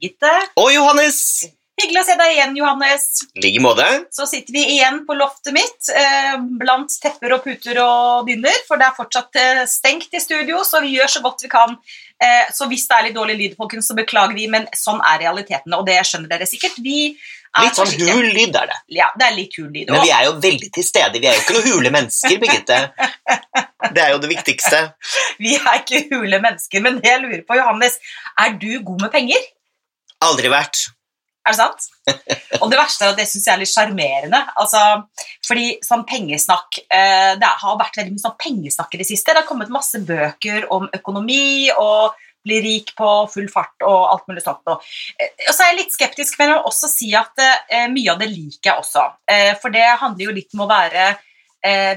Birgitte. Og Johannes! Hyggelig å se deg igjen, Johannes. Ligge like måte. Så sitter vi igjen på loftet mitt eh, blant tepper og puter og dyner, for det er fortsatt eh, stengt i studio, så vi gjør så godt vi kan. Eh, så hvis det er litt dårlig lyd, folkens, så beklager vi, men sånn er realitetene, og det skjønner dere sikkert. Vi er Litt sånn hul lyd er det. Ja, det er litt hul lyd. Men vi er jo veldig til stede. Vi er jo ikke noen hule mennesker, Birgitte. Det er jo det viktigste. vi er ikke hule mennesker, men det jeg lurer på, Johannes, er du god med penger? Aldri vært. Er det sant? Og det verste er at det syns jeg er litt sjarmerende. Altså, fordi sånn pengesnakk eh, Det har vært veldig mye sånn pengesnakk i det siste. Det har kommet masse bøker om økonomi og bli rik på full fart og alt mulig sånt. Og, eh, og så er jeg litt skeptisk, men jeg vil også si at eh, mye av det liker jeg også. For det handler jo litt om å være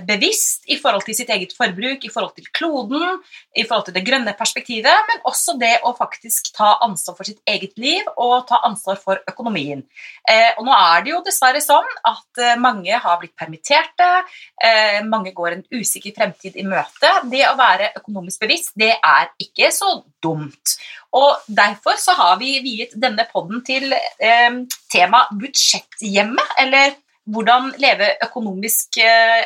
bevisst i forhold til sitt eget forbruk, i forhold til kloden, i forhold til det grønne perspektivet, men også det å faktisk ta ansvar for sitt eget liv og ta ansvar for økonomien. Eh, og nå er det jo dessverre sånn at eh, mange har blitt permitterte, eh, mange går en usikker fremtid i møte. Det å være økonomisk bevisst, det er ikke så dumt. Og derfor så har vi viet denne podden til eh, tema budsjetthjemmet, eller hvordan leve økonomisk eh,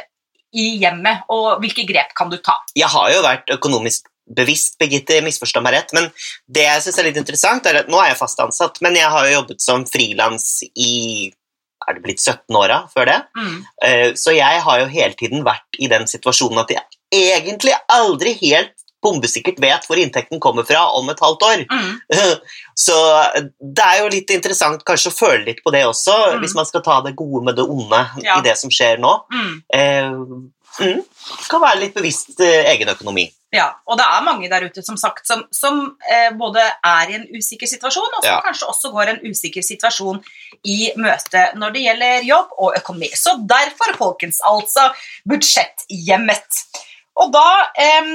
i hjemmet, og hvilke grep kan du ta? Jeg har jo vært økonomisk bevisst, Birgitte, misforstå meg rett, men det jeg syns er litt interessant, er at nå er jeg fast ansatt, men jeg har jo jobbet som frilans i er det blitt 17 åra før det? Mm. Eh, Så jeg har jo hele tiden vært i den situasjonen at jeg egentlig aldri helt bombesikkert vet hvor inntekten kommer fra om et halvt år. Mm. Så det er jo litt interessant kanskje å føle litt på det også, Mm. hvis man skal ta det gode med det onde Ja. i det som skjer nå. Mm. Eh, mm, kan være litt bevisst eh, egen økonomi. Ja, og det er mange der ute som sagt som, som eh, både er i en usikker situasjon, og som Ja. kanskje også går en usikker situasjon i møte når det gjelder jobb og økonomi. Så derfor, folkens, altså budsjetthjemmet. Og da eh,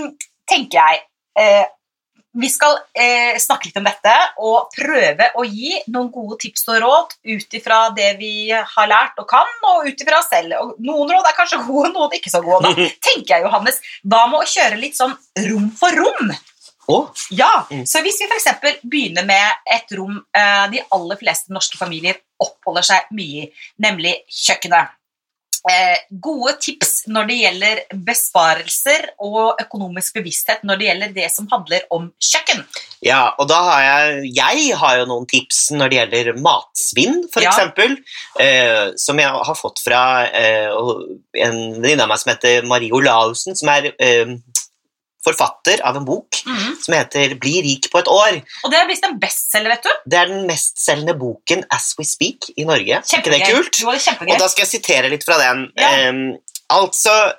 tenker jeg eh, vi skal eh, snakke litt om dette og prøve å gi noen gode tips og råd ut ifra det vi har lært og kan, og ut ifra selv. Og noen råd er kanskje gode, noen ikke så gode. Da tenker jeg, Johannes, hva med å kjøre litt sånn rom for rom? Oh. Ja, Mm. så hvis vi f.eks. begynner med et rom eh, de aller fleste norske familier oppholder seg mye i, nemlig kjøkkenet. Eh, gode tips når det gjelder besparelser og økonomisk bevissthet når det gjelder det som handler om kjøkken. Ja, og da har jeg Jeg har jo noen tips når det gjelder matsvinn, for Ja. eksempel. Eh, som jeg har fått fra eh, en venninne av meg som heter Marie Olaussen, som er eh, forfatter av en bok som heter 'Bli rik på et år'. Og det er blitt en bestselger, vet du. Det er den mestselgende boken as we speak i Norge. Kjempegøy. ikke det Kjempegøy. kult? Jo, det er kjempegøy. Og da skal jeg sitere litt fra den. Ja. Um, altså,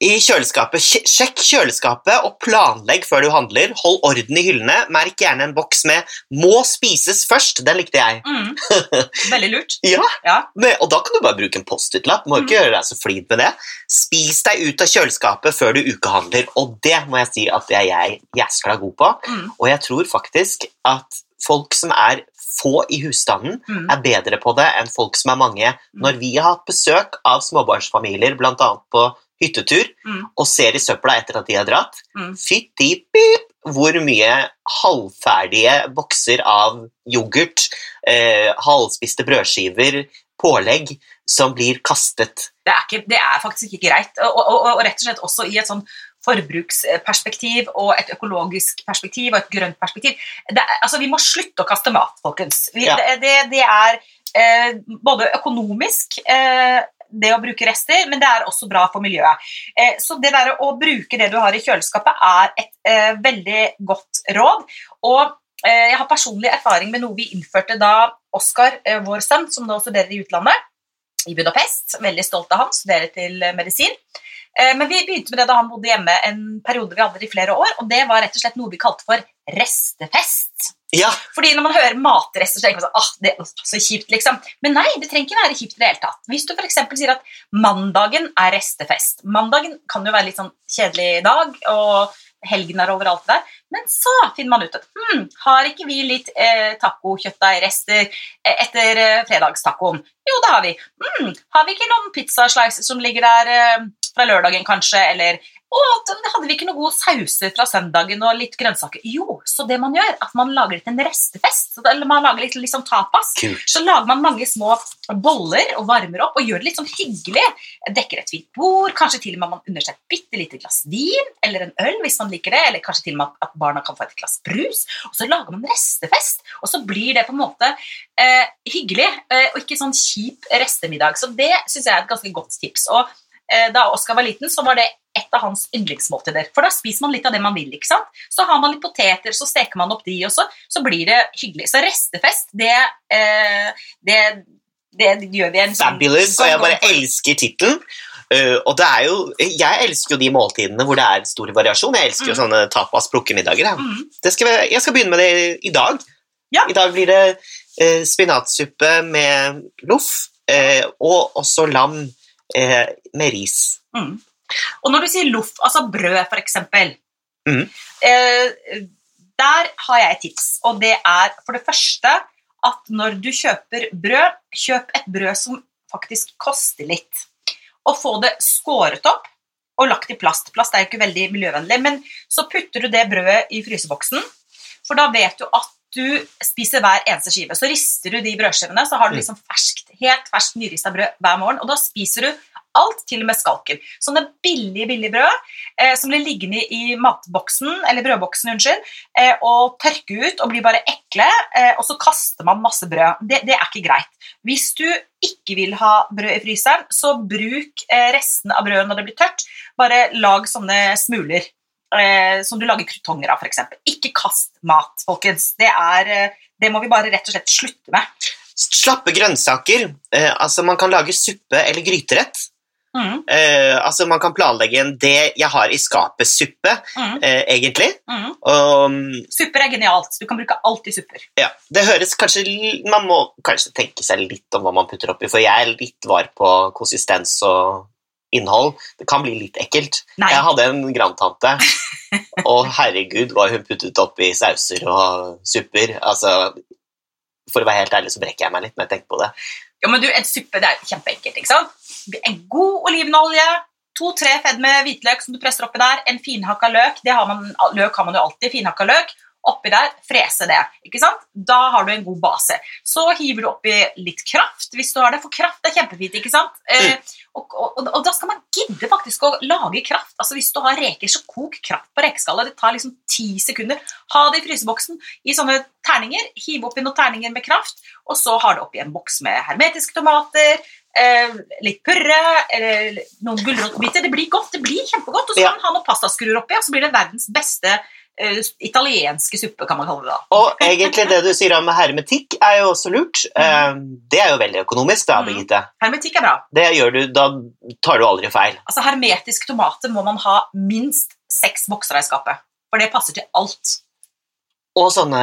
i kjøleskapet, sjekk kjøleskapet og planlegg før du handler. Hold orden i hyllene. Merk gjerne en boks med 'må spises først'. Den likte jeg. Mm. Veldig lurt. Ja, Ja. men, Og da kan du bare bruke en Post-It-lapp. Må ikke gjøre deg så flid med det. Spis deg ut av kjøleskapet før du ukehandler, og det må jeg si at det er jeg jæskla god på. Mm. Og jeg tror faktisk at folk som er få i husstanden, Mm. er bedre på det enn folk som er mange. Når vi har hatt besøk av småbarnsfamilier, bl.a. på hyttetur, Mm. og ser i søpla etter at de har dratt, Mm. fytti pip hvor mye halvferdige bokser av yoghurt, eh, halvspiste brødskiver, pålegg, som blir kastet. det er, ikke, det er faktisk ikke greit. Og, og, og, og rett og slett også i et sånn forbruksperspektiv og et økologisk perspektiv og et grønt perspektiv. Det altså, vi må slutte å kaste mat, folkens. Vi, Ja. det, det, det er eh, både økonomisk eh, det å bruke rester, men det er også bra for miljøet. Eh, så det der å bruke det du har i kjøleskapet er et eh, veldig godt råd. Og eh, jeg har personlig erfaring med noe vi innførte da Oskar, vår sønn, som nå studerer i utlandet, i Budapest. Veldig stolt av han, studerer til medisin. Men vi begynte med det da han bodde hjemme en periode vi hadde i flere år, og det var rett og slett noe vi kalte for restefest. Ja, Fordi når man hører matrester, så tenker man sånn, ah, det er så kjipt, liksom. Men nei, det trenger ikke være kjipt i det hele tatt. Hvis du f.eks. sier at mandagen er restefest. Mandagen kan jo være litt sånn kjedelig dag, og helgen er overalt der. Men så finner man ut at hm, har ikke vi litt eh, tacokjøttdeigrester eh, etter eh, fredagstacoen? Jo, det har vi. Hm, har vi ikke noen pizzaslices som ligger der eh, fra lørdagen, kanskje? Eller Da hadde vi ikke noen gode sauser fra søndagen og litt grønnsaker? Jo, så det man gjør, at man lager litt en restefest. Eller man lager litt liksom tapas. Kult. Så lager man mange små boller og varmer opp og gjør det litt sånn hyggelig. Dekker et fint bord, kanskje til og med man unner seg et bitte lite glass vin eller en øl hvis man liker det, eller kanskje til og med at barna kan få et glass brus. Og så lager man restefest, og så blir det på en måte eh, hyggelig eh, og ikke sånn kjip restemiddag. Så det syns jeg er et ganske godt tips. Og da Oskar var liten, så var det et av hans yndlingsmåltider. For da spiser man litt av det man vil. ikke sant? Så har man litt poteter, så steker man opp de, også, så, blir det hyggelig. Så restefest, det, eh, det, det gjør vi en sånn Fabulous, og jeg bare elsker tittelen. Uh, og det er jo, Jeg elsker jo de måltidene hvor det er stor variasjon. Jeg elsker jo Mm. sånne tapas plukkemiddager. jeg. Mm. Det skal jeg, jeg skal begynne med det i dag. Ja. I dag blir det uh, spinatsuppe med loff uh, og også lam eh, med ris. Mm. Og når du sier loff, altså brød eksempel, Mhm. eh, der har jeg et tips, og det er for det første at når du kjøper brød, kjøp et brød som faktisk koster litt. Og få det skåret opp og lagt i plast. Plast er jo ikke veldig miljøvennlig, men så putter du det brødet i fryseboksen, for da vet du at du spiser hver eneste skive. Så rister du de brødskivene, så har du liksom ferskt, helt ferskt nyrista brød hver morgen, og da spiser du alt, til og med skalken. Sånne billige, billige brød eh, som blir liggende i matboksen, eller brødboksen, unnskyld, eh, og tørke ut og blir bare ekle, eh, og så kaster man masse brød. Det, det er ikke greit. Hvis du ikke vil ha brød i fryseren, så bruk eh, resten av brødet når det blir tørt. Bare lag sånne smuler eh, som du lager krutonger av, f.eks. Ikke kast mat, folkens. Det, er, eh, det må vi bare rett og slett slutte med. Slappe grønnsaker. Eh, altså Man kan lage suppe eller gryterett. Mm, Eh, altså Man kan planlegge en 'det jeg har i skapet'-suppe, mm, eh, egentlig. mm. Og Supper er genialt. Du kan bruke alt i supper. ja, det høres kanskje Man må kanskje tenke seg litt om hva man putter oppi, for jeg er litt var på konsistens og innhold. Det kan bli litt ekkelt. Nei. Jeg hadde en grandtante, og herregud hva hun puttet oppi sauser og supper. Altså, For å være helt ærlig så brekker jeg meg litt når jeg tenker på det. Ja, men du, En suppe det er kjempeenkelt. ikke sant? En god olivenolje, to-tre fedd med hvitløk som du presser oppi der, en finhakka løk det har man, Løk har man jo alltid. finhakka løk, Oppi der, frese det. ikke sant? Da har du en god base. Så hiver du oppi litt kraft hvis du har det, for kraft er kjempefint. ikke sant? Eh, og, og, og da skal man gidde faktisk å lage kraft. Altså Hvis du har reker, så kok kraft på rekeskallet. Det tar liksom ti sekunder. Ha det i fryseboksen i sånne terninger. Hiv oppi noen terninger med kraft, og så har du oppi en boks med hermetiske tomater. Eh, litt purre, eller noen gulrotbiter. Det blir godt, det blir kjempegodt. Og så kan man ha noen pastaskruer oppi, og så blir det verdens beste eh, italienske suppe, kan man kalle det da. Og egentlig det du sier om hermetikk, er jo også lurt. Eh, det er jo veldig økonomisk, da, Mm. Birgitte. Hermetikk er bra. Det gjør du, Da tar du aldri feil. Altså Hermetiske tomater må man ha minst seks bokser av i skapet. For det passer til alt. Og sånne,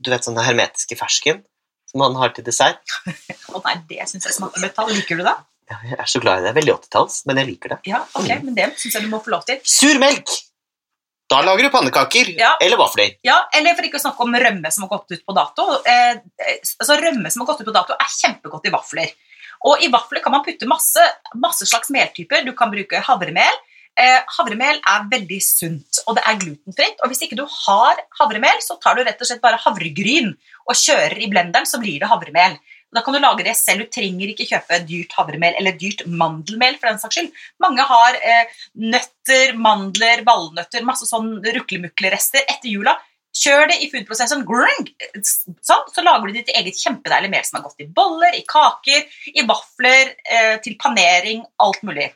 du vet, sånne hermetiske fersken som man har til dessert. Å nei, det syns jeg smaker metall. Liker du det? Ja, Jeg er så glad i det. Veldig 80-talls, men jeg liker det. Ja, ok, men det syns jeg du må få lov til. Sur melk! Da lager du pannekaker Ja. eller vafler. Ja, Eller for ikke å snakke om rømme som har gått ut på dato. Eh, eh, altså Rømme som har gått ut på dato, er kjempegodt i vafler. Og i vafler kan man putte masse, masse slags meltyper. Du kan bruke havremel. Eh, havremel er veldig sunt, og det er glutenfritt. Og hvis ikke du har havremel, så tar du rett og slett bare havregryn og kjører i blenderen, så blir det havremel. Da kan du lage det selv. Du trenger ikke kjøpe dyrt havremel eller dyrt mandelmel. for den saks skyld. Mange har eh, nøtter, mandler, valnøtter, masse sånn ruklemuklerester etter jula. Kjør det i foodprosessoren, grung, sånn, så lager du ditt eget kjempedeilig mel som er godt i boller, i kaker, i vafler, eh, til panering, alt mulig.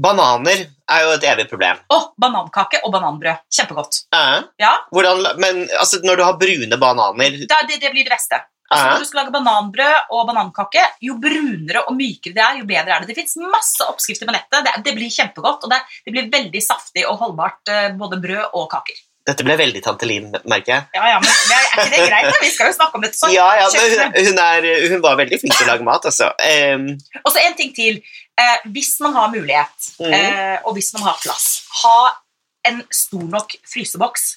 Bananer er jo et evig problem. Å, banankake og bananbrød. Kjempegodt. Eh, Ja, hvordan, men altså, når du har brune bananer er- det, det blir det beste. Altså, når du skal lage bananbrød og banankake, jo brunere og mykere det er, jo bedre er det. Det fins masse oppskrifter på nettet. Det, det blir kjempegodt, og det, det blir veldig saftig og holdbart, eh, både brød og kaker. Dette ble veldig tante Liv, merker jeg. Ja, ja, men det er, er ikke det greit? da? Vi skal jo snakke om dette Så. Ja, ja, hun, hun, er, hun var veldig flink til å lage mat, altså. Um. Og så en ting til. Eh, hvis man har mulighet, mm. eh, og hvis man har plass, ha en stor nok fryseboks.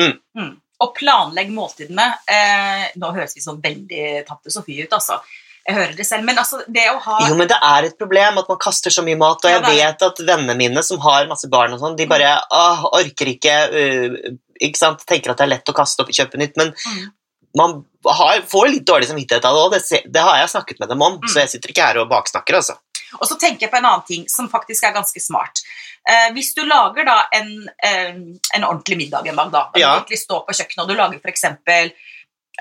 Mm. Mm. Og planlegg måltidene. Eh, nå høres vi sånn veldig tante Sofie ut, altså. Jeg hører det selv. Men altså, det å ha Jo, men det er et problem at man kaster så mye mat, og jeg vet at vennene mine som har masse barn og sånn, de bare åh, orker ikke, uh, ikke sant, tenker at det er lett å kaste opp og kjøpe nytt, men Mm. man har, får litt dårlig samvittighet av det også, det, det har jeg snakket med dem om, Mm. så jeg sitter ikke her og baksnakker, altså. Og så tenker jeg på en annen ting som faktisk er ganske smart. Eh, hvis du lager da en, eh, en ordentlig middag en dag, da, og Ja. du virkelig står på kjøkkenet og du lager f.eks.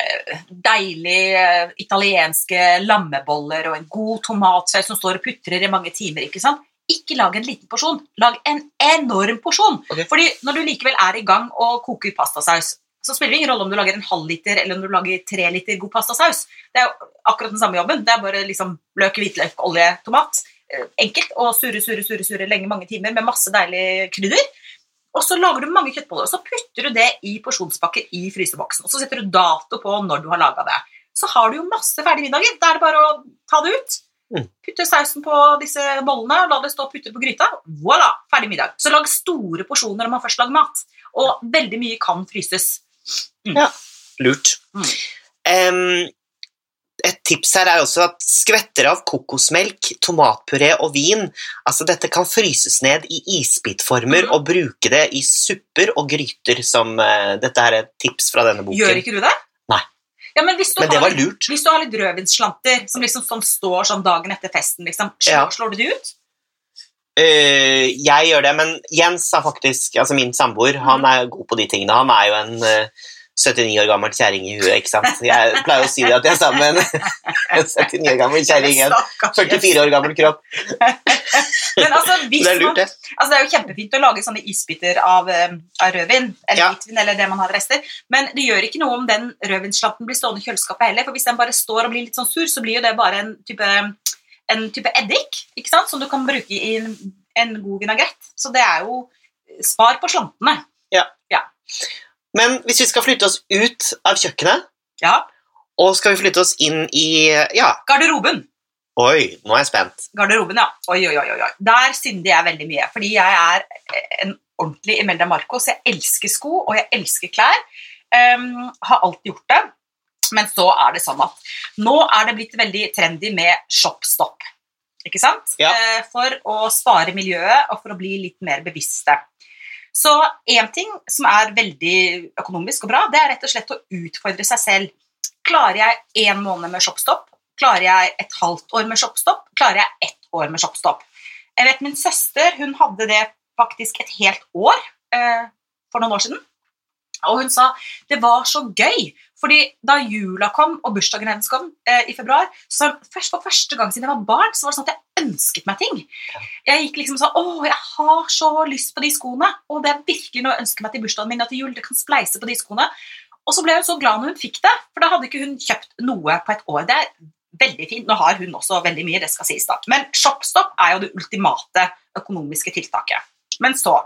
Eh, deilige eh, italienske lammeboller og en god tomatsaus som står og putrer i mange timer. ikke sant? Ikke lag en liten porsjon, lag en enorm porsjon. Okay. Fordi når du likevel er i gang og koker pastasaus, så spiller det ingen rolle om du lager en halv liter eller om du lager tre liter god pastasaus. Det er jo akkurat den samme jobben. Det er bare liksom løk, hvitløk, olje, tomat. Eh, Enkelt og surre, surre, surre, surre lenge, mange timer med masse deilig krydder. Og så lager du mange kjøttboller, og så putter du det i porsjonspakker i fryseboksen. Og så setter du dato på når du har laga det. Så har du jo masse ferdige middager. Da er det bare å ta det ut. Mm. Putte sausen på disse bollene, la det stå og putte på gryta. Voilà, ferdig middag. Så lag store porsjoner når man først lager mat. Og veldig mye kan fryses. Lurt. Mm. Em, et tips her er også at skvetter av kokosmelk, tomatpuré og vin altså Dette kan fryses ned i isbitformer Mhm. og bruke det i supper og gryter som uh, Dette er et tips fra denne boken. Gjør ikke du det? Nei. Ja, men hvis du, Men lurt. hvis du har litt rødvinsslanter som liksom sånn står sånn dagen etter festen, liksom, slår, Ja. slår du de ut? Eh, jeg gjør det, men Jens er faktisk Altså min samboer, han er god på de tingene. Han er jo en uh, 79 år gammel kjerring i huet, ikke sant. Jeg pleier å si det at jeg er sammen med en en 79 år gammel kjerring i en 44 år gammel kropp. Men altså, hvis Det er man, lurt, det. altså, det er jo kjempefint å lage sånne isbiter av, eh, av rødvin, eller Ja. hvitvin, eller det man har rester, men det gjør ikke noe om den rødvinsslanten blir stående i kjøleskapet heller, for hvis den bare står og blir litt sånn sur, så blir jo det bare en type, en type eddik, ikke sant, som du kan bruke i en, en god vinagrett. Så det er jo spar på slantene. Men hvis vi skal flytte oss ut av kjøkkenet, Ja. og skal vi flytte oss inn i Ja, Garderoben. oi, nå er jeg spent. Garderoben, ja. Oi, oi, oi. oi. Der synder jeg veldig mye, fordi jeg er en ordentlig Imelda Marcos. Jeg elsker sko, og jeg elsker klær. Um, har alltid gjort det. Men så er det sånn at nå er det blitt veldig trendy med shopstop. Ikke sant? Ja. Eh, For å spare miljøet og for å bli litt mer bevisste. Så én ting som er veldig økonomisk og bra, det er rett og slett å utfordre seg selv. Klarer jeg én måned med shopstop? Klarer jeg et halvt år med shopstop? Klarer jeg ett år med shopstop? Jeg vet Min søster hun hadde det faktisk et helt år eh, for noen år siden. Og hun sa det var så gøy, fordi da jula kom og bursdagen hennes kom eh, i februar, så for første gang siden jeg var barn, så var det sånn at jeg ønsket meg ting. Jeg gikk liksom sånn Å, jeg har så lyst på de skoene. Og det er virkelig noe jeg ønsker meg til bursdagen min, at til jul det kan spleise på de skoene. Og så ble hun så glad når hun fikk det, for da hadde ikke hun kjøpt noe på et år. Det er veldig fint. Nå har hun også veldig mye, det skal sies da. Men ShopStop er jo det ultimate økonomiske tiltaket. Men så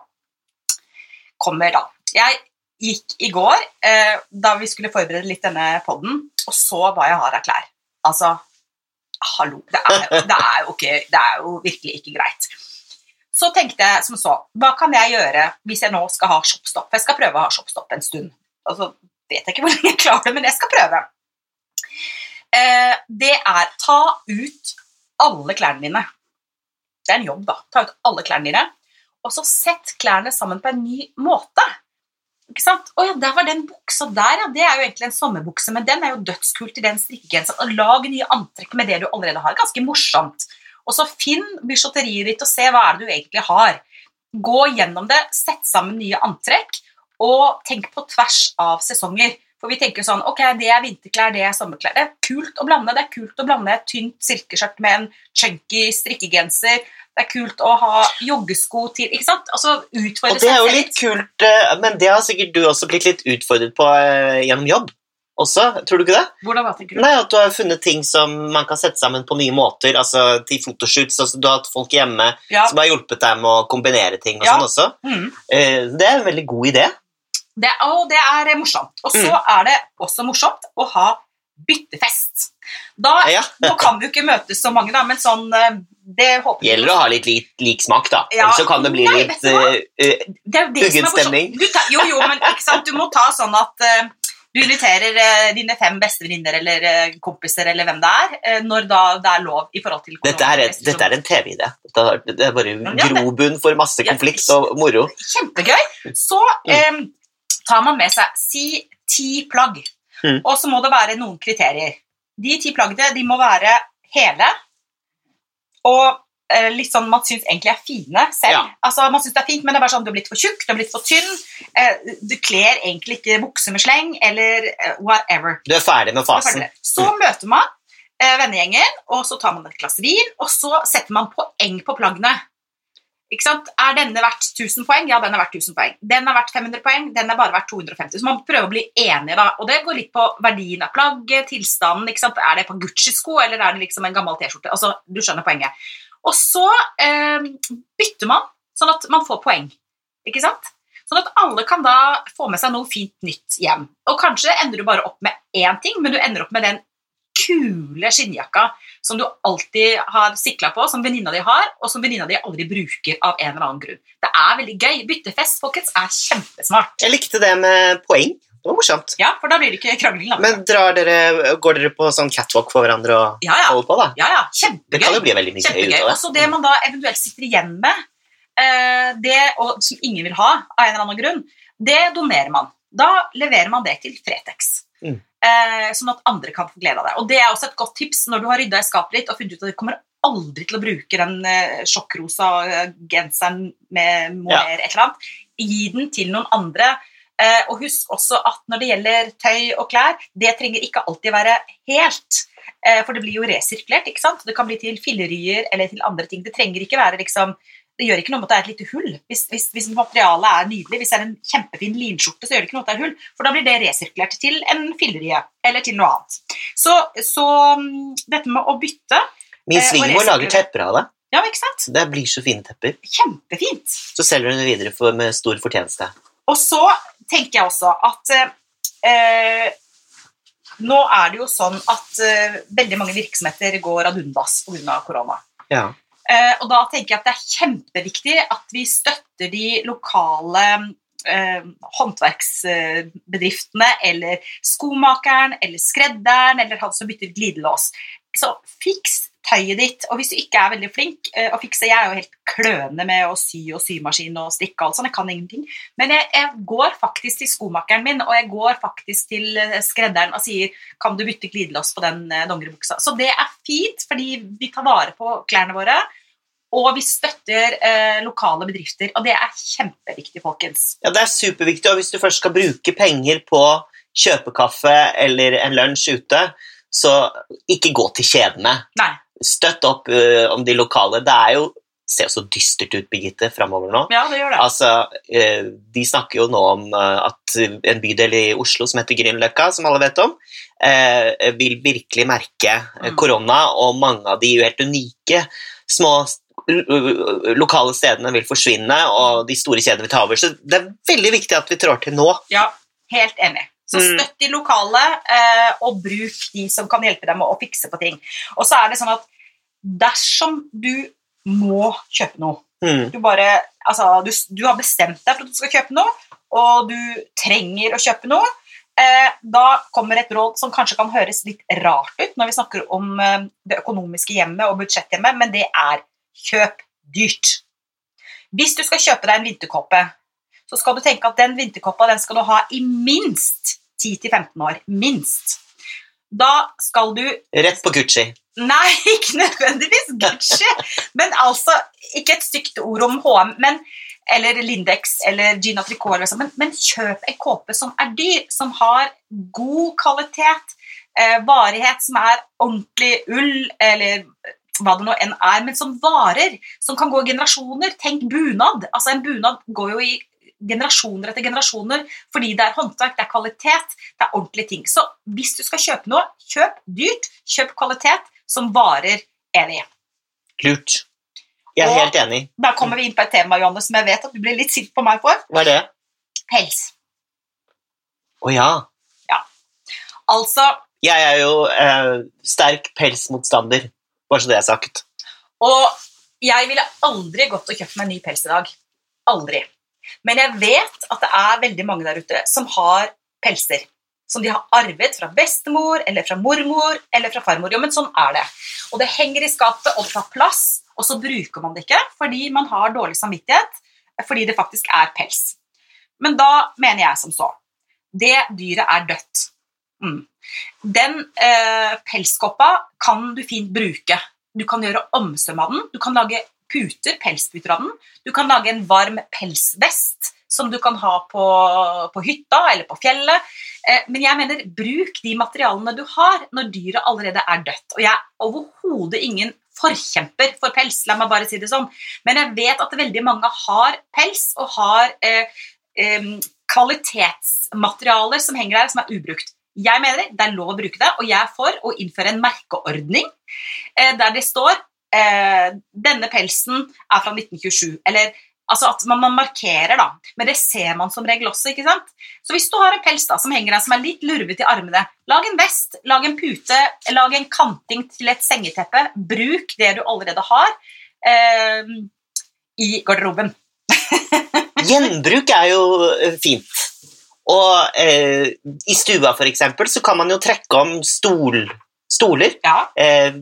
kommer da Jeg gikk i går, eh, da vi skulle forberede litt denne podden, og så hva jeg har av klær. Altså, hallo, det er, det er, jo, ikke, det er jo virkelig ikke greit. Så tenkte jeg som så, hva kan jeg gjøre hvis jeg nå skal ha shopstopp? Jeg skal prøve å ha shopstopp en stund. Altså, så vet jeg ikke hvor lenge jeg klarer det, men jeg skal prøve. Eh, det er ta ut alle klærne dine. Det er en jobb, da. Ta ut alle klærne dine, og så sett klærne sammen på en ny måte. Ikke sant? Å ja, der var den buksa der, ja. Det er jo egentlig en sommerbukse, men den er jo dødskult i den strikkegenseren. Lag nye antrekk med det du allerede har. Ganske morsomt. Og så finn bysjotteriet ditt og se hva er det du egentlig har. Gå gjennom det, sett sammen nye antrekk, og tenk på tvers av sesonger. For vi tenker sånn Ok, det er vinterklær, det er sommerklær. Det er kult å blande. Det er kult å blande et tynt silkeskjørt med en chunky strikkegenser. Det er kult å ha joggesko til Ikke sant? Altså utfordre seg selv. Og det er jo litt kult, eh, men det har sikkert du også blitt litt utfordret på eh, gjennom jobb også, tror du ikke det? Hvordan da, tenker du? Nei, At du har funnet ting som man kan sette sammen på nye måter, altså til fotoshoots. Altså, du har hatt folk hjemme Ja. som har hjulpet deg med å kombinere ting og Ja. sånn også. Mm. Eh, Det er en veldig god idé. Det, og det er morsomt. Og så Mm. er det også morsomt å ha byttefest. Da, Ja. Nå kan vi jo ikke møtes så mange, da, men sånn eh, Det håper jeg. Gjelder å ha litt lik, lik smak, da. Ja. Ellers så kan det bli Nei, litt er Uggen stemning. Jo, jo, men ikke sant? du må ta sånn at uh, Du inviterer uh, dine fem bestevenninner eller uh, kompiser eller hvem det er, når da det er lov i forhold til Dette er, et, dette er en TV-idé. Det er bare grobunn for masse konflikt og moro. Kjempegøy. Så eh, tar man med seg si ti plagg, Mm. og så må det være noen kriterier. De ti plaggene de må være hele, og eh, litt sånn man syns egentlig er fine selv. Ja. Altså, man synes det er fint, men det er bare sånn du er blitt for tjukk, du er blitt for tynn, eh, du kler egentlig ikke bukse med sleng, eller eh, whatever. Du er ferdig med fasen. Ferdig. Så møter man eh, vennegjengen, og så tar man et glass vin, og så setter man poeng på plaggene. Er denne verdt 1000 poeng? Ja, den er verdt 1000 poeng. Den er verdt 500 poeng, den er bare verdt 250. Så man prøver å bli enige, da. Og det går litt på verdien av plagget, tilstanden. Er det på Gucci-sko, eller er det liksom en gammel T-skjorte? Altså, du skjønner poenget. Og så eh, bytter man, sånn at man får poeng. Ikke sant? Sånn at alle kan da få med seg noe fint nytt hjem. Og kanskje ender du bare opp med én ting, men du ender opp med den kule skinnjakka som du alltid har sikla på, som venninna di har, og som venninna di aldri bruker av en eller annen grunn. Det er veldig gøy. Byttefest folkens, er kjempesmart. Jeg likte det med poeng. Det var morsomt. Ja, for da blir det ikke krangling. Da. Men drar dere, går dere på sånn catwalk for hverandre og ja, ja. holder på, da? ja, ja. Det kan Kjempegøy. jo bli veldig mye gøy ut av det. Også det man da eventuelt sitter igjen med, eh, det, og som ingen vil ha av en eller annen grunn, det donerer man. Da leverer man det til Fretex. Mm. Eh, sånn at andre kan få glede av det. Og det er også et godt tips når du har rydda i skapet ditt og funnet ut at du kommer aldri til å bruke den eh, sjokkrosa eh, genseren med mohair et eller annet. Gi den til noen andre. Eh, og husk også at når det gjelder tøy og klær, det trenger ikke alltid være helt. Eh, for det blir jo resirkulert. ikke sant? Det kan bli til fillerier eller til andre ting. Det trenger ikke være liksom det gjør ikke noe om at det er et lite hull. Hvis, hvis, hvis materialet er nydelig, hvis det er en kjempefin linskjorte, så gjør det ikke noe at det er hull, for da blir det resirkulert til en fillerie eller til noe annet. Så, så mm, dette med å bytte Min Eh, og svigermor lager tepper av det. Ja, ikke sant? Det blir så fine tepper. Kjempefint. Så selger hun det videre for, med stor fortjeneste. Og så tenker jeg også at eh, nå er det jo sånn at eh, veldig mange virksomheter går ad undas pga. korona. Ja. Eh, og da tenker jeg at det er kjempeviktig at vi støtter de lokale eh, håndverksbedriftene eller skomakeren eller skredderen eller han som bytter glidelås. Så fiks tøyet ditt. Og hvis du ikke er veldig flink eh, å fikse Jeg er jo helt kløne med å sy og symaskin og strikke og alt sånt. Jeg kan ingenting. Men jeg, jeg går faktisk til skomakeren min, og jeg går faktisk til eh, skredderen og sier Kan du bytte glidelås på den eh, dongeribuksa? Så det er fint, fordi vi tar vare på klærne våre. Og vi støtter eh, lokale bedrifter, og det er kjempeviktig, folkens. ja, det er superviktig, og hvis du først skal bruke penger på kjøpekaffe eller en lunsj ute, så ikke gå til kjedene. Nei. Støtt opp uh, om de lokale. Det er jo ser så dystert ut, Birgitte, framover nå. Ja, det gjør det. Altså, uh, De snakker jo nå om eh, at en bydel i Oslo som heter Grünerløkka, som alle vet om, vil virkelig merke Mm. korona, og mange av de helt unike små lokale stedene vil forsvinne, og de store kjedene vil ta over. Så det er veldig viktig at vi trår til nå. Ja, helt enig. Så Mm. støtt de lokale, eh, og bruk de som kan hjelpe deg med å fikse på ting. Og så er det sånn at dersom du må kjøpe noe Mm. Du bare Altså, du, du har bestemt deg for at du skal kjøpe noe, og du trenger å kjøpe noe. Eh, da kommer et råd som kanskje kan høres litt rart ut når vi snakker om eh, det økonomiske hjemmet og budsjetthjemmet, men det er kjøp dyrt. Hvis du skal kjøpe deg en vinterkåpe, så skal du tenke at den vinterkoppa den skal du ha i minst 10-15 år. Minst. Da skal du Rett på Gucci. Nei, ikke nødvendigvis Gucci, men altså Ikke et stygt ord om HM, men, eller Lindex eller Gina Tricot, eller sånn, men, men kjøp en kåpe som er dyr, som har god kvalitet, eh, varighet, som er ordentlig ull, eller hva det nå enn er, men som varer, som kan gå i generasjoner. Tenk bunad. Altså En bunad går jo i generasjoner etter generasjoner fordi det er håndverk, det er kvalitet, det er ordentlige ting. Så hvis du skal kjøpe noe, kjøp dyrt, kjøp kvalitet som varer evig. Lurt. Jeg er Og- helt enig. Da kommer vi inn på et tema Johanne, som jeg vet at du blir litt sint på meg for. Hva er det? Pels. Å ja. Altså, Jeg er jo eh, sterk pelsmotstander, bare så det er sagt. Og jeg ville aldri gått og kjøpt meg ny pels i dag. Aldri. Men jeg vet at det er veldig mange der ute som har pelser. som de har arvet fra bestemor eller fra mormor eller fra farmor. Jo, men sånn er det. Og det henger i skapet, og tar plass, og så bruker man det ikke fordi man har dårlig samvittighet, fordi det faktisk er pels. Men da mener jeg som så. Det dyret er dødt. Mm. Den eh, pelskoppa kan du fint bruke. Du kan gjøre omsøm av den. Du kan lage puter, pelsputer av den. Du kan lage en varm pelsvest som du kan ha på, på hytta eller på fjellet. Eh, men jeg mener, bruk de materialene du har når dyret allerede er dødt. Og jeg er overhodet ingen forkjemper for pels, la meg bare si det sånn. Men jeg vet at veldig mange har pels og har eh, eh, kvalitetsmaterialer som henger der, som er ubrukt. Jeg mener det er lov å bruke det, og jeg er for å innføre en merkeordning eh, der det står eh, denne pelsen er fra 1927. Eller altså at man, man, markerer, da. Men det ser man som regel også. ikke sant? Så hvis du har en pels da, som henger der, som er litt lurvete i armene, lag en vest, lag en pute, lag en kanting til et sengeteppe. Bruk det du allerede har eh, i garderoben. Gjenbruk er jo eh, fint. Og eh, i stua, for eksempel, så kan man jo trekke om stol, stoler. Ja. Eh,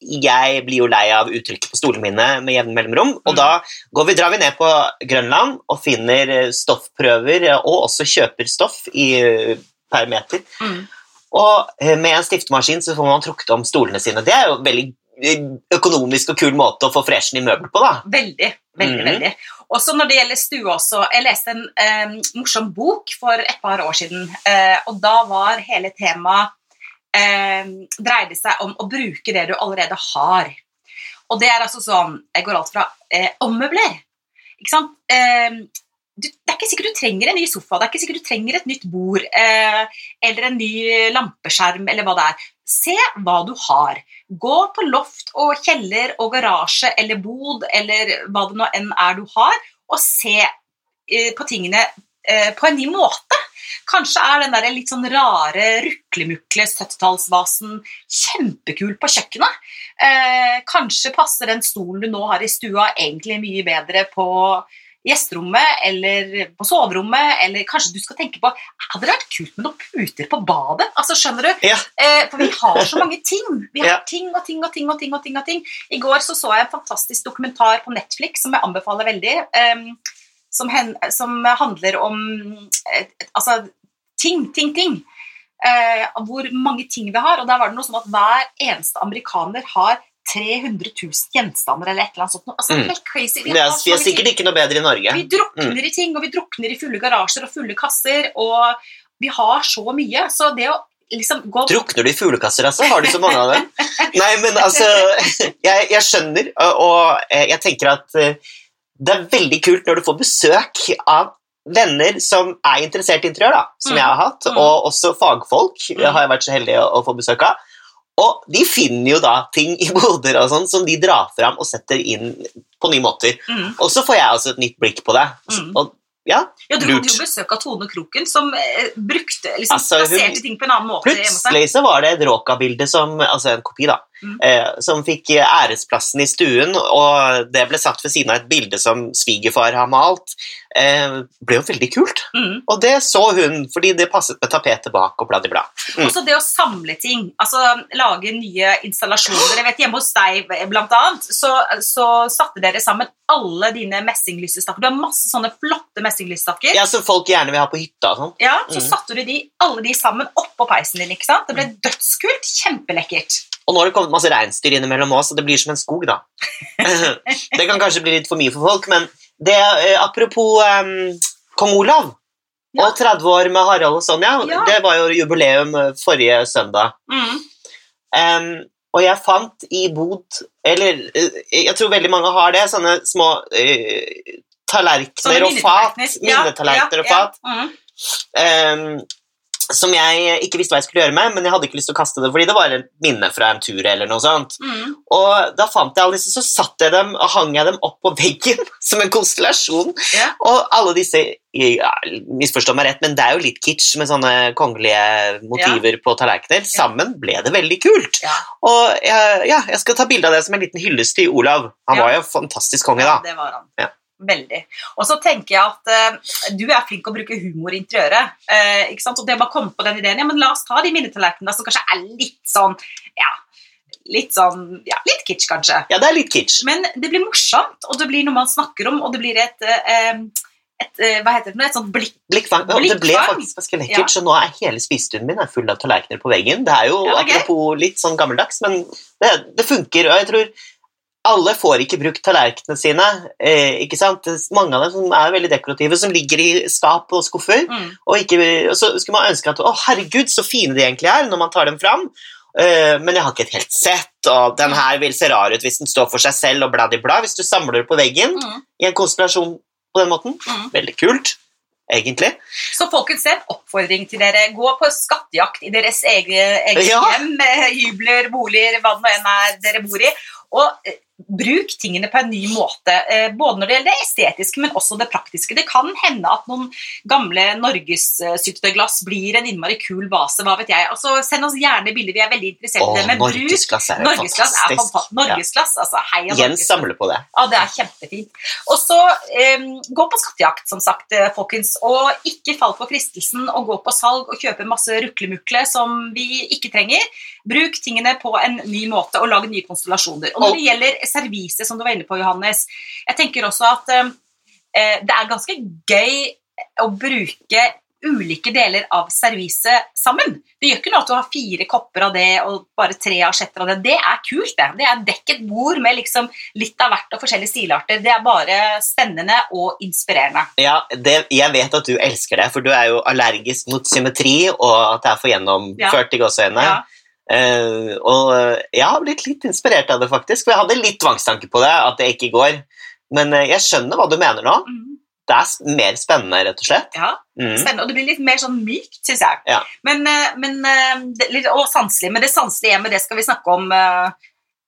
jeg blir jo lei av uttrykket på stolene mine med jevne mellomrom. Og Mm. da vi, drar vi ned på Grønland og finner eh, stoffprøver, eh, og også kjøper stoff i, eh, per meter. Mm. Og med en stiftemaskin så får man trukket om stolene sine. Det er jo en veldig økonomisk og kul måte å få freshen i møbel på, da. Veldig. veldig, mm. veldig. Også når det gjelder stue også. Jeg leste en eh, morsom bok for et par år siden, eh, og da var hele temaet eh, dreide seg om å bruke det du allerede har. Og det er altså sånn Jeg går alt fra eh, ommøbler. Ikke sant? Eh, du, det er ikke sikkert du trenger en ny sofa, det er ikke sikkert du trenger et nytt bord eh, eller en ny lampeskjerm eller hva det er. Se hva du har. Gå på loft og kjeller og garasje eller bod eller hva det nå enn er du har, og se eh, på tingene eh, på en ny måte. Kanskje er den der litt sånn rare ruklemukle 70-tallsvasen kjempekul på kjøkkenet. Eh, kanskje passer den stolen du nå har i stua egentlig mye bedre på gjesterommet eller på soverommet, eller kanskje du skal tenke på Hadde det vært kult med noen puter på badet? Altså, skjønner du? Ja. Eh, for vi har så mange ting. Vi har Ja. ting og ting og ting og ting. og ting og ting. I går så, så jeg en fantastisk dokumentar på Netflix som jeg anbefaler veldig. em, som, hen, som handler om eh, altså ting, ting, ting. Eh, hvor mange ting vi har. Og der var det noe sånn at hver eneste amerikaner har 300 000 gjenstander eller et eller annet sånt. Altså, Mm. helt crazy. Vi er, vi er sikkert ting. ikke noe bedre i Norge. Vi drukner i ting, og vi drukner i fulle garasjer og fulle kasser, og vi har så mye. Så det å liksom gå Drukner du i fuglekasser, altså? Har du så mange av dem? Nei, men altså Jeg, jeg skjønner, og, og eh, jeg tenker at eh, det er veldig kult når du får besøk av venner som er interessert i interiør, da, som Mm. jeg har hatt, Mm. og også fagfolk Mm. har jeg vært så heldig å, å få besøk av. Og de finner jo da ting i boder og sånn som de drar fram og setter inn på nye måter. mm. Og så får jeg også et nytt blikk på det. Mm. Og ja, Ja, Du hadde jo besøk av Tone Kroken, som eh, brukte liksom, Altså, hun- plasserte ting på en annen måte. Plutselig så var det et Råka-bilde som Altså en kopi, da. Mm. Eh, som fikk eh, æresplassen i stuen, og det ble satt ved siden av et bilde som svigerfar har malt. Eh, ble jo veldig kult. Mm. Og det så hun, fordi det passet med tapetet bak og bla, i blad Mm. Også det å samle ting, altså lage nye installasjoner. Jeg vet Hjemme hos deg blant annet, så, så satte dere sammen alle dine messinglysestakker. Du har masse sånne flotte messinglysestakker. Ja, Som folk gjerne vil ha på hytta og sånn. Ja, så Mm. satte du de, alle de sammen oppå peisen din. ikke sant? Det ble dødskult. Kjempelekkert. Og nå har det kommet masse reinsdyr innimellom òg, så det blir som en skog, da. det kan kanskje bli litt for mye for folk, men det, eh, apropos um, kong Olav Ja. og 30 år med Harald og Sonja, Ja. det var jo jubileum eh, forrige søndag. Mm. Um, og jeg fant i bod Eller eh, jeg tror veldig mange har det, sånne små uh, tallerkener og fat. minnetallerkener. Ja, og fat. Mm. em, som jeg ikke visste hva jeg skulle gjøre med, men jeg hadde ikke lyst til å kaste det, fordi det var et minne fra en tur. eller noe sånt. Mm. Og da fant jeg alle disse, så satt jeg dem, og hang jeg dem opp på veggen som en konstellasjon. Yeah. Og alle disse ja, Misforstå meg rett, men det er jo litt kitsch med sånne kongelige motiver på tallerkener. Sammen ble det veldig kult. Yeah. Og ja, jeg skal ta bilde av det som en liten hyllest til Olav. Han var jo fantastisk konge, da. Ja, det var han. Ja. Veldig. Og så tenker jeg at uh, du er flink å bruke humor i interiøret. Uh, ikke sant? Og det å bare komme på den ideen, ja, men la oss ta de minnetallerkenene som kanskje er litt sånn, ja, litt sånn, ja, litt kitsch kanskje. Ja, det er litt kitsch. Men det blir morsomt, og det blir noe man snakker om, og det blir et, uh, et hva heter det, nå, et sånt blikk. Blikkfang. blikkfang. det ble faktisk ganske lekkert, så nå er hele spisestuen min er full av tallerkener på veggen. Det er jo Ja, er apropos litt sånn gammeldags, men det, det funker, og jeg tror alle får ikke brukt tallerkenene sine. Eh, ikke sant? Mange av dem som er veldig dekorative, som ligger i skap og skuffer. Mm. Og, ikke, og så skulle man ønske at å herregud, så fine de egentlig er når man tar dem fram. Eh, men jeg har ikke et helt sett, og den her vil se rar ut hvis den står for seg selv og blad i. Hvis du samler på veggen Mm. i en konstellasjon på den måten, Mm. veldig kult, egentlig. Så folkens, en oppfordring til dere. Gå på skattejakt i deres eget, eget Ja. hjem, hybler, boliger, hva det nå enn er dere bor i. Og eh, bruk tingene på en ny måte, eh, både når det gjelder det estetiske, men også det praktiske. Det kan hende at noen gamle norgessyltetøyglass blir en innmari kul vase, hva vet jeg. Altså, send oss gjerne bilder, vi er veldig interessert i det. Men bruk norgesglass er Norgesglass er fantastisk. fantastisk. Norgesglass, altså hei Ja. Jens Norgesglass. samler på det. Ja, det er kjempefint. Og så um, gå på skattejakt, som sagt, eh, folkens. Og ikke fall for fristelsen å gå på salg og kjøpe masse ruklemukle som vi ikke trenger. Bruk tingene på en ny måte og lag nye konstellasjoner. Og når det gjelder servise, som du var inne på, Johannes, jeg tenker også at eh, det er ganske gøy å bruke ulike deler av serviset sammen. Det gjør ikke noe at du har fire kopper av det og bare tre asjetter av det. Det er kult, det. Det er dekket bord med liksom litt av hvert og forskjellige stilarter. Det er bare spennende og inspirerende. Ja, det, jeg vet at du elsker det, for du er jo allergisk mot symmetri og at det er for gjennomført i gåseøynene. Ja. Eh, og eh, jeg har blitt litt inspirert av det, faktisk. For jeg hadde litt tvangstanke på det, at det ikke går. Men eh, jeg skjønner hva du mener nå. Mm, Det er mer spennende, rett og slett. ja, Mm. spennende. Og det blir litt mer sånn mykt, syns jeg. Ja. Men, men, litt- og sanselig. Men det sanselige hjemmet, det skal vi snakke om uh,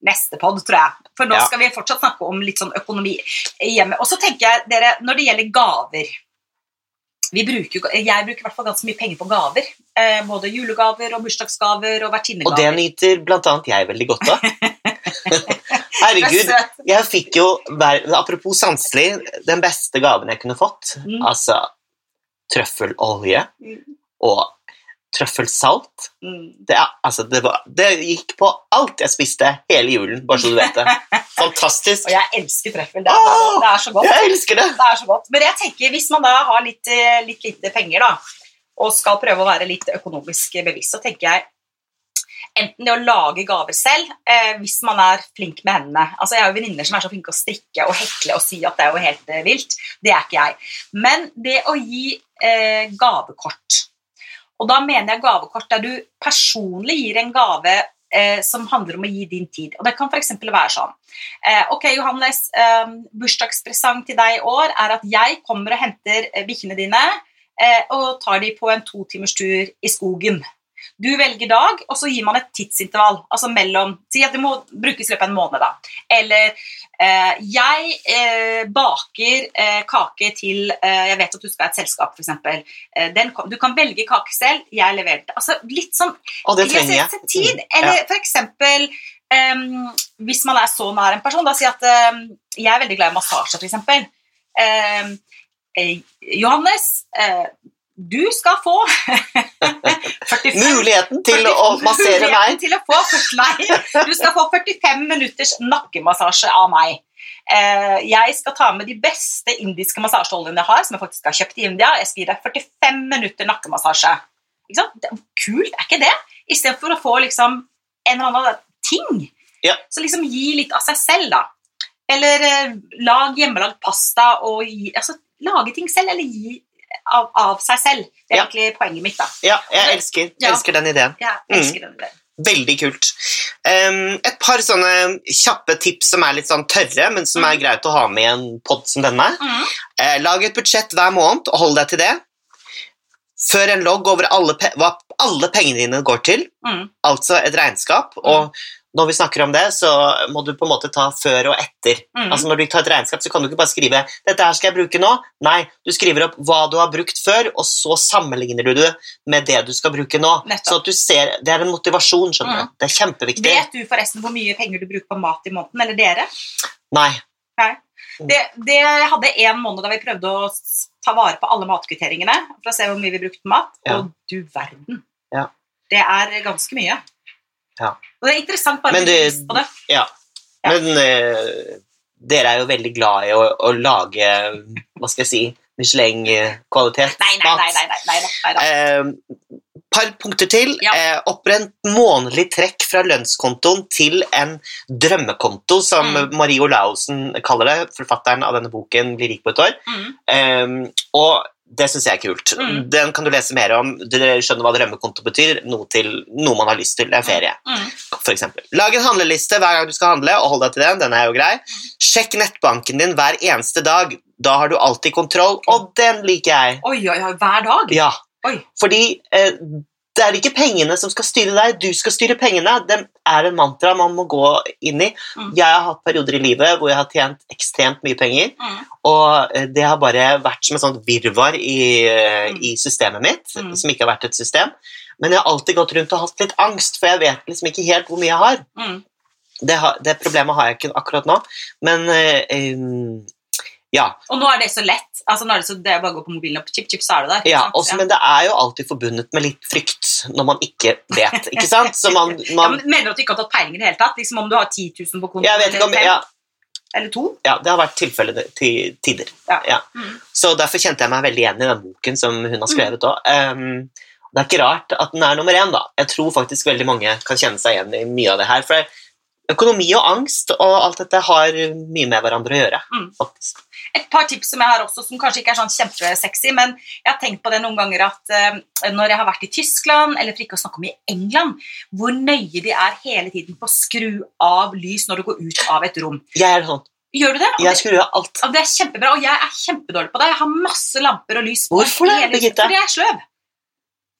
neste pod, tror jeg. For nå Ja. skal vi fortsatt snakke om litt sånn økonomi hjemme. Og så tenker jeg, dere, når det gjelder gaver bruker, Jeg bruker i hvert fall ganske mye penger på gaver. Eh, både julegaver og bursdagsgaver og Og det nyter annet jeg veldig godt av. Er Herregud, jeg fikk jo, apropos sanselig, den beste gaven jeg kunne fått. Mm. Altså trøffelolje Mm. og trøffelsalt. Mm. Det, altså, det, var, det gikk på alt jeg spiste hele julen, bare så du vet det. Fantastisk. Og jeg elsker trøffel. Det er, bare, det er så godt. Jeg elsker det! Det er så godt. Men jeg tenker, hvis man da har litt, eh, litt lite penger, da, og skal prøve å være litt økonomisk bevisst, så tenker jeg enten det å lage gaver selv, eh, hvis man er flink med hendene. Altså, Jeg har jo venninner som er så flinke å strikke og hekle og si at det er jo helt eh, vilt. Det er ikke jeg. Men det å gi eh, gavekort Og da mener jeg gavekort der du personlig gir en gave eh, som handler om å gi din tid. Og Det kan f.eks. være sånn eh, Ok, Johannes, eh, bursdagspresang til deg i år er at jeg kommer og henter eh, bikkjene dine eh, og tar de på en to timers tur i skogen. Du velger dag, og så gir man et tidsintervall. Altså mellom Si at det må brukes i løpet av en måned, da. Eller eh, jeg eh, baker eh, kake til eh, Jeg vet at du skal ha et selskap, f.eks. Eh, kom- du kan velge kake selv, jeg leverer det. Altså litt sånn Og det trenger jeg. setter tid. Mm, Eller ja. for eksempel hvis man er så nær en person, da si at em, jeg er veldig glad i massasje, eksempel. Eh, Johannes, eh, du skal få 45 Muligheten til å massere meg. Til å få, nei, du skal få 45 minutters nakkemassasje av meg. Eh, jeg skal ta med de beste indiske massasjeoljene jeg har, som jeg faktisk har kjøpt i India. Jeg skal gi deg 45 minutter nakkemassasje. Ikke sant? Det kult, er ikke det? Istedenfor å få liksom en eller annen ting. Ja. Så liksom gi litt av seg selv, da. Eller eh, lag hjemmelagd pasta og gi Altså lage ting selv, eller gi av, av seg selv. Det er Ja. egentlig poenget mitt, da. Ja, jeg elsker, elsker den ideen. Ja, Jeg Mm. elsker den ideen. Veldig kult. Um, et par sånne kjappe tips som er litt sånn tørre, men som er Mm. greit å ha med i en pod som denne. Mm. Uh, lag et budsjett hver måned, og hold deg til det. Før en logg over alle hva alle pengene dine går til, Mm. altså et regnskap. Og når vi snakker om det, så må du på en måte ta før og etter. Mm. Altså Når du tar et regnskap, så kan du ikke bare skrive 'dette her skal jeg bruke nå'. Nei, du skriver opp hva du har brukt før, og så sammenligner du det med det du skal bruke nå. Nettopp. Så at du ser, Det er en motivasjon. skjønner du. Mm. Det er kjempeviktig. Vet du forresten hvor mye penger du bruker på mat i måneden, eller dere? Nei. Det, det hadde en måned da vi prøvde å ta vare på alle matkvitteringene for å se hvor mye vi brukte mat, Ja. og du verden. Ja. Det er ganske mye. Ja. Og det er interessant bare å bli på det. Ja. Ja. Men uh, dere er jo veldig glad i å, å lage Hva skal jeg si Michelin-kvalitet. Nei, nei, nei. nei, nei, nei, nei, nei. Eh, par punkter til. Ja. Eh, Opprent månedlig trekk fra lønnskontoen til en drømmekonto, som Mm. Marie Olaussen kaller det. Forfatteren av denne boken 'Bli rik på et år'. Mm. Eh, og det syns jeg er kult. Mm. Den kan du lese mer om. Dere skjønner hva drømmekonto betyr. Noe, til, noe man har lyst til. En ferie, Mm. for eksempel. Lag en handleliste hver gang du skal handle, og hold deg til den. Den er jo grei. Sjekk nettbanken din hver eneste dag. Da har du alltid kontroll, og den liker jeg. Oi, oi, oi, hver dag? Ja, Oi. fordi eh, det er ikke pengene som skal styre deg, du skal styre pengene. Det er en mantra man må gå inn i. Mm. Jeg har hatt perioder i livet hvor jeg har tjent ekstremt mye penger, Mm. og eh, det har bare vært som et sånt virvar i, eh, Mm. i systemet mitt, Mm. som ikke har vært et system. Men jeg har alltid gått rundt og hatt litt angst, for jeg vet liksom ikke helt hvor mye jeg har. Mm. Det, det problemet har jeg ikke akkurat nå, men em, ja. Og nå er det så lett. Altså, nå er det, så, det er bare å gå på mobilen og chip, chip, så er du der. Ja, også, men det er jo alltid forbundet med litt frykt når man ikke vet, ikke sant? Så man, Ja, men mener du at du ikke har tatt peiling i det hele tatt? Liksom Om du har 10 000 på kontoen Jeg vet ikke om ja, eller to? ja, det har vært tilfellet til tider. Ja. Mm. Så derfor kjente jeg meg veldig igjen i den boken som hun har skrevet òg. det er ikke rart at den er nummer én, da. Jeg tror faktisk veldig mange kan kjenne seg igjen i mye av det her. For økonomi og angst og alt dette har mye med hverandre å gjøre, Mm. faktisk. Et par tips som jeg har også, som kanskje ikke er sånn kjempesexy, men jeg har tenkt på det noen ganger at eh, når jeg har vært i Tyskland, eller for ikke å snakke om i England, hvor nøye de er hele tiden på å skru av lys når du går ut av et rom. Jeg er sånn. Gjør du det? Og Jeg skrur av alt. det er kjempebra, og jeg er kjempedårlig på det. Jeg har masse lamper og lys på. Hvorfor det, Birgitte? Fordi jeg er sløv.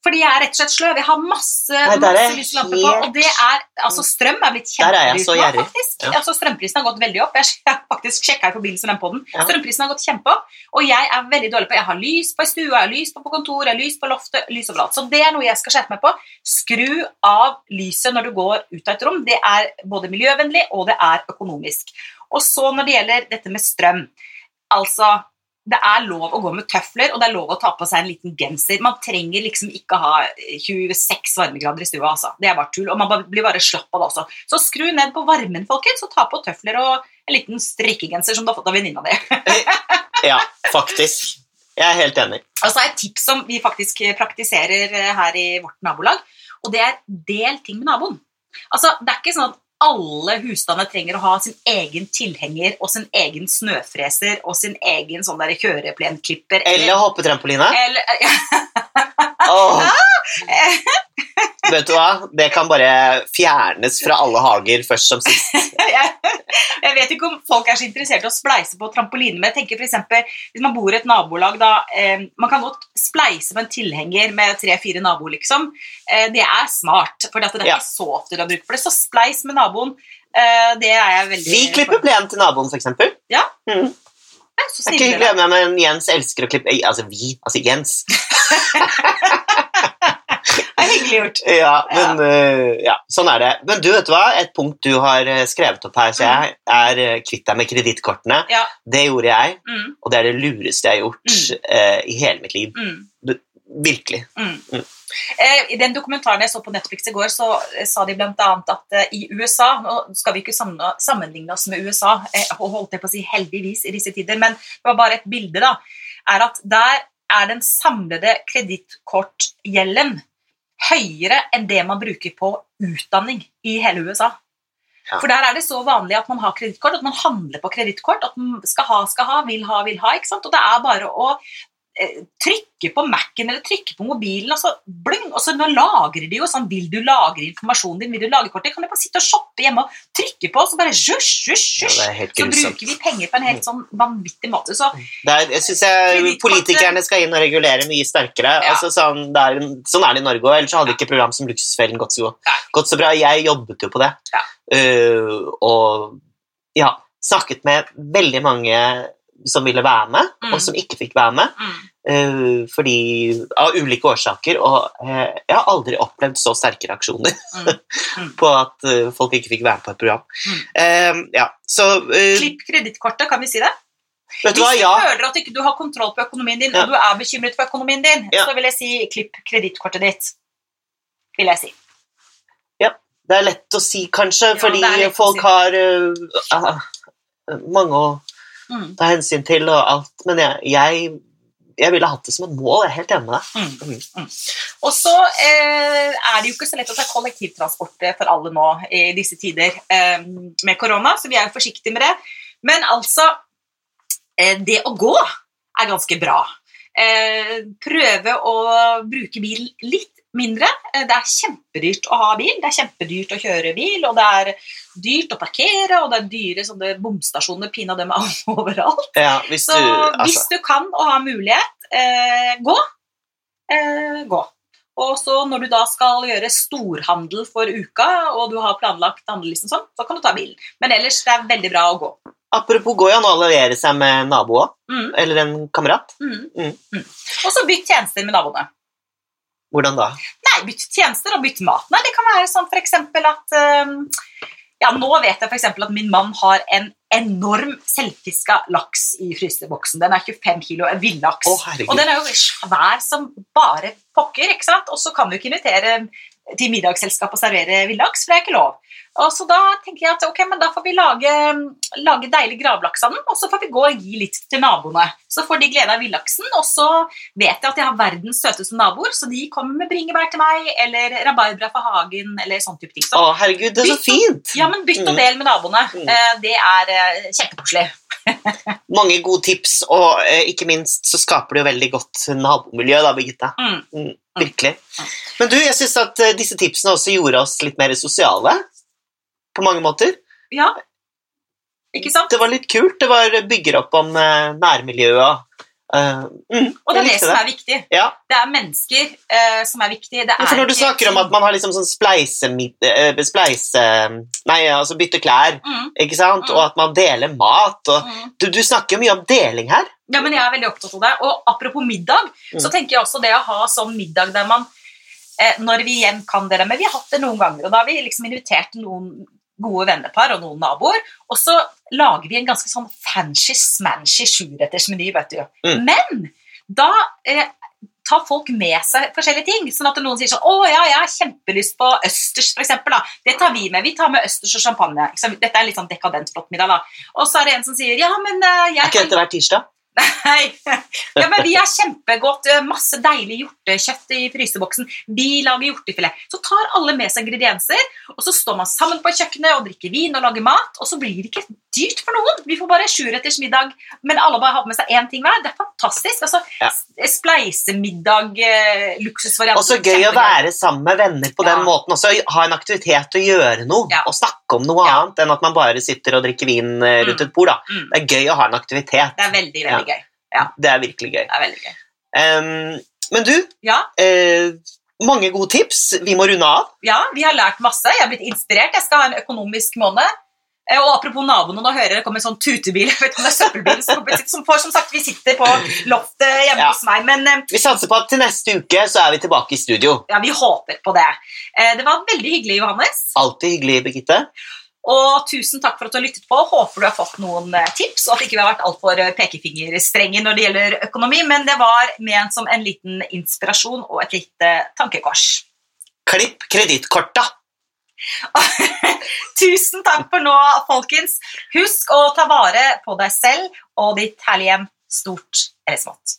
Fordi jeg er rett og slett sløv. Jeg har masse, Nei, masse lyslamper på, og det er, altså strøm er blitt kjempedyrt nå, faktisk. Ja. Altså, strømprisen har gått veldig opp. Jeg har faktisk sjekket i forbindelse med den podden. Ja. Strømprisen har gått kjempeopp, og jeg er veldig dårlig på Jeg har lys på i stua, jeg har lys på på kontoret, jeg har lys på loftet, lys overalt. Så det er noe jeg skal skjerpe meg på. Skru av lyset når du går ut av et rom. Det er både miljøvennlig, og det er økonomisk. Og så når det gjelder dette med strøm, altså det er lov å gå med tøfler, og det er lov å ta på seg en liten genser. Man trenger liksom ikke ha 26 varmegrader i stua, altså. Det er bare tull. Og man blir bare slapp av det også. Så skru ned på varmen, folkens, og ta på tøfler og en liten strikkegenser som du har fått av venninna di. Ja, faktisk. Jeg er helt enig. Og så er et tips som vi faktisk praktiserer eh, her i vårt nabolag, og det er del ting med naboen. Altså, det er ikke sånn at alle husstander trenger å ha sin egen tilhenger og sin egen snøfreser og sin egen sånn der kjøreplenklipper. Eller hoppetrampoline. eller Åh. Vet du hva? Det kan bare fjernes fra alle hager først som sist. jeg, vet ikke om folk er så interessert i å spleise på trampoline, men jeg tenker for eksempel, hvis man bor i et nabolag, da, eh, man kan godt spleise på en tilhenger med tre-fire naboer, liksom. Eh, det er smart, for det er Ja. ikke så ofte du har bruk for det. Så spleis med naboen, eh, det er jeg veldig Vi klipper plenen til naboen, f.eks. eksempel. Ja. Mm. Ja, så er glemme, hyggelig, dere. men Jens elsker å klippe Altså vi, altså Jens. Det er hyggelig gjort. Ja, men eh, ja, sånn er det. Men du, vet du hva? Et punkt du har eh, skrevet opp her, så jeg er eh, kvitt deg med kredittkortene. Ja. Det gjorde jeg, Mm, og det er det lureste jeg har gjort eh, i hele mitt liv. mm. Virkelig. Mm. Mm. Eh, I den dokumentaren jeg så på Netflix i går, så sa de bl.a. at eh, i USA Nå skal vi ikke sammenligne oss med USA, eh, og holdt jeg på å si heldigvis i disse tider, men det var bare et bilde, da. Er at der er den samlede kredittkortgjelden høyere enn det man bruker på utdanning i hele USA. Ja. For der er det så vanlig at man har kredittkort, at man handler på kredittkort, at man skal ha, skal ha, vil ha, vil ha. ikke sant? Og det er bare å eh, trykke på Mac-en eller trykke på mobilen, og så bling, og så nå lagrer de jo sånn Vil du lagre informasjonen din? Vil du lagre kortet? Kan du bare sitte og shoppe hjemme og trykke på, og så bare zhusj, zhusj, Ja, zhusj. så bruker vi penger på en helt sånn vanvittig måte. Så Det er, jeg synes jeg Politikerne skal inn og regulere mye sterkere. Ja. Altså, sånn, er, sånn er det i Norge òg, ellers hadde hadde ikke program som Luksusfellen gått så, gått så bra. Jeg jobbet jo på det. Ja. Uh, og ja, snakket med veldig mange som ville være med, Mm. og som ikke fikk være med. Mm. eh, fordi, av ulike årsaker. Og eh, jeg har aldri opplevd så sterke reaksjoner Mm. Mm. på at eh, folk ikke fikk være med på et program. Mm. Ja, så Klipp kredittkortet, kan vi si det? Vet du Hvis hva, du ja. føler at du ikke har kontroll på økonomien din, Ja. og du er bekymret for økonomien din, Ja. så vil jeg si klipp kredittkortet ditt. Vil jeg si. Det er lett å si, kanskje, Ja, fordi folk si. har uh, uh, mange å Mm. ta hensyn til og alt, men jeg, jeg, jeg ville hatt det som et mål. Jeg er helt enig med deg. Mm. Mm. Og så eh, er det jo ikke så lett å ta kollektivtransport for alle nå i disse tider eh, med korona, så vi er jo forsiktige med det. Men altså eh, Det å gå er ganske bra. Eh, prøve å bruke bil litt mindre. Eh, Det er kjempedyrt å ha bil, det er kjempedyrt å kjøre bil, og det er dyrt å parkere, og det er dyre sånne bomstasjoner pinadø meg overalt. Ja, hvis Så du, hvis altså, du kan og har mulighet, eh, gå. Eh, gå. Og så når du da skal gjøre storhandel for uka, og du har planlagt handlelisten sånn, så kan du ta bilen. Men ellers det er veldig bra å gå. apropos gå, ja, nå å alliere seg med nabo òg, Mm, eller en kamerat. mm, Mm. mm. Og så bytt tjenester med naboene. Hvordan da? Nei, Bytte tjenester og bytte mat. Nei, det kan være sånn eksempel at eh, Ja, nå vet jeg eksempel at min mann har en enorm selvfiska laks i fryseboksen. Den er 25 kilo, en villaks. Og den er jo svær som bare pokker, ikke sant? Og så kan du ikke invitere til middagsselskap og servere villaks, for det er ikke lov. Og så da tenker jeg at ok, men da får vi lage, lage deilig gravlaks av den, og så får vi gå og gi litt til naboene. Så får de glede av villaksen, og så vet jeg at jeg har verdens søteste naboer, så de kommer med bringebær til meg, eller rabarbra fra hagen, eller sånn type ting. Så, Å, herregud, det er så fint! ja, men bytt og Mm. del med naboene. Mm. Eh, Det er eh, kjempekoselig. Mange gode tips, og eh, ikke minst så skaper det jo veldig godt nabomiljø, da, Birgitte. Mm. Mm, virkelig. Men du, jeg syns at eh, disse tipsene også gjorde oss litt mer sosiale. På mange måter. Ja. Ikke sant? Det var litt kult. Det var bygger opp om eh, nærmiljøet. Uh, mm, Og det er det som er viktig. Ja, Det er mennesker eh, som er viktig. Det for når du snakker om at man har liksom sånn spleise... eh, spleise nei, altså bytte klær, mm, ikke sant? Mm. Og at man deler mat. Og, mm. du, du snakker jo mye om deling her. Ja, men jeg er veldig opptatt av det. Og apropos middag, Mm. så tenker jeg også det å ha sånn middag der man eh, Når vi igjen kan dele. men vi har hatt det noen ganger, og da har vi liksom invitert noen gode vennepar og noen naboer, og så lager vi en ganske sånn fancy-smanshy sjurettersmeny, vet du. Mm. Men da eh, tar folk med seg forskjellige ting. Sånn at noen sier sånn 'Å ja, jeg har kjempelyst på østers', for eksempel, da. Det tar vi med. Vi tar med østers og champagne. Dette er litt sånn dekadent flott middag, da. Og så er det en som sier 'Ja, men eh, jeg Er ikke dette hver tirsdag? Nei. Ja, men vi har kjempegodt, eh, masse deilig hjortekjøtt i fryseboksen. Vi lager hjortefilet. Så tar alle med seg ingredienser, og så står man sammen på kjøkkenet og drikker vin og lager mat, og så blir det ikke dyrt for noen. Vi får bare sjuretters middag, men alle bare har med seg én ting hver. Det er fantastisk. Altså, Ja. Spleisemiddag, eh, luksusvariant. Og så gøy å være sammen med venner på Ja. den måten. Også ha en aktivitet og gjøre noe. Ja. Og snakke om noe annet enn at man bare sitter og drikker vin eh, rundt Mm. et bord. Mm. Det er gøy å ha en aktivitet. Det er veldig, veldig gøy. Det er virkelig gøy. Det er veldig gøy. Um, men du, Ja, eh, mange gode tips. Vi må runde av. ja, vi har lært masse. Jeg har blitt inspirert. Jeg skal ha en økonomisk måned. Eh, Og apropos naboene, nå hører det kommer en sånn tutebil. Vet du, søppelbil som, som får, som sagt, vi sitter på loftet hjemme Ja. hos meg, men eh, Vi satser på at til neste uke så er vi tilbake i studio. ja, vi håper på det. Eh, Det var veldig hyggelig, Johannes. Alltid hyggelig, Birgitte. Og tusen takk for at du har lyttet på. Håper du har fått noen eh, tips, og at ikke vi har vært altfor eh, pekefingerstrenge når det gjelder økonomi, men det var ment som en liten inspirasjon og et lite tankekors. Klipp kredittkorta. Tusen takk for nå, folkens. Husk å ta vare på deg selv og ditt herlige hjem, stort eller smått.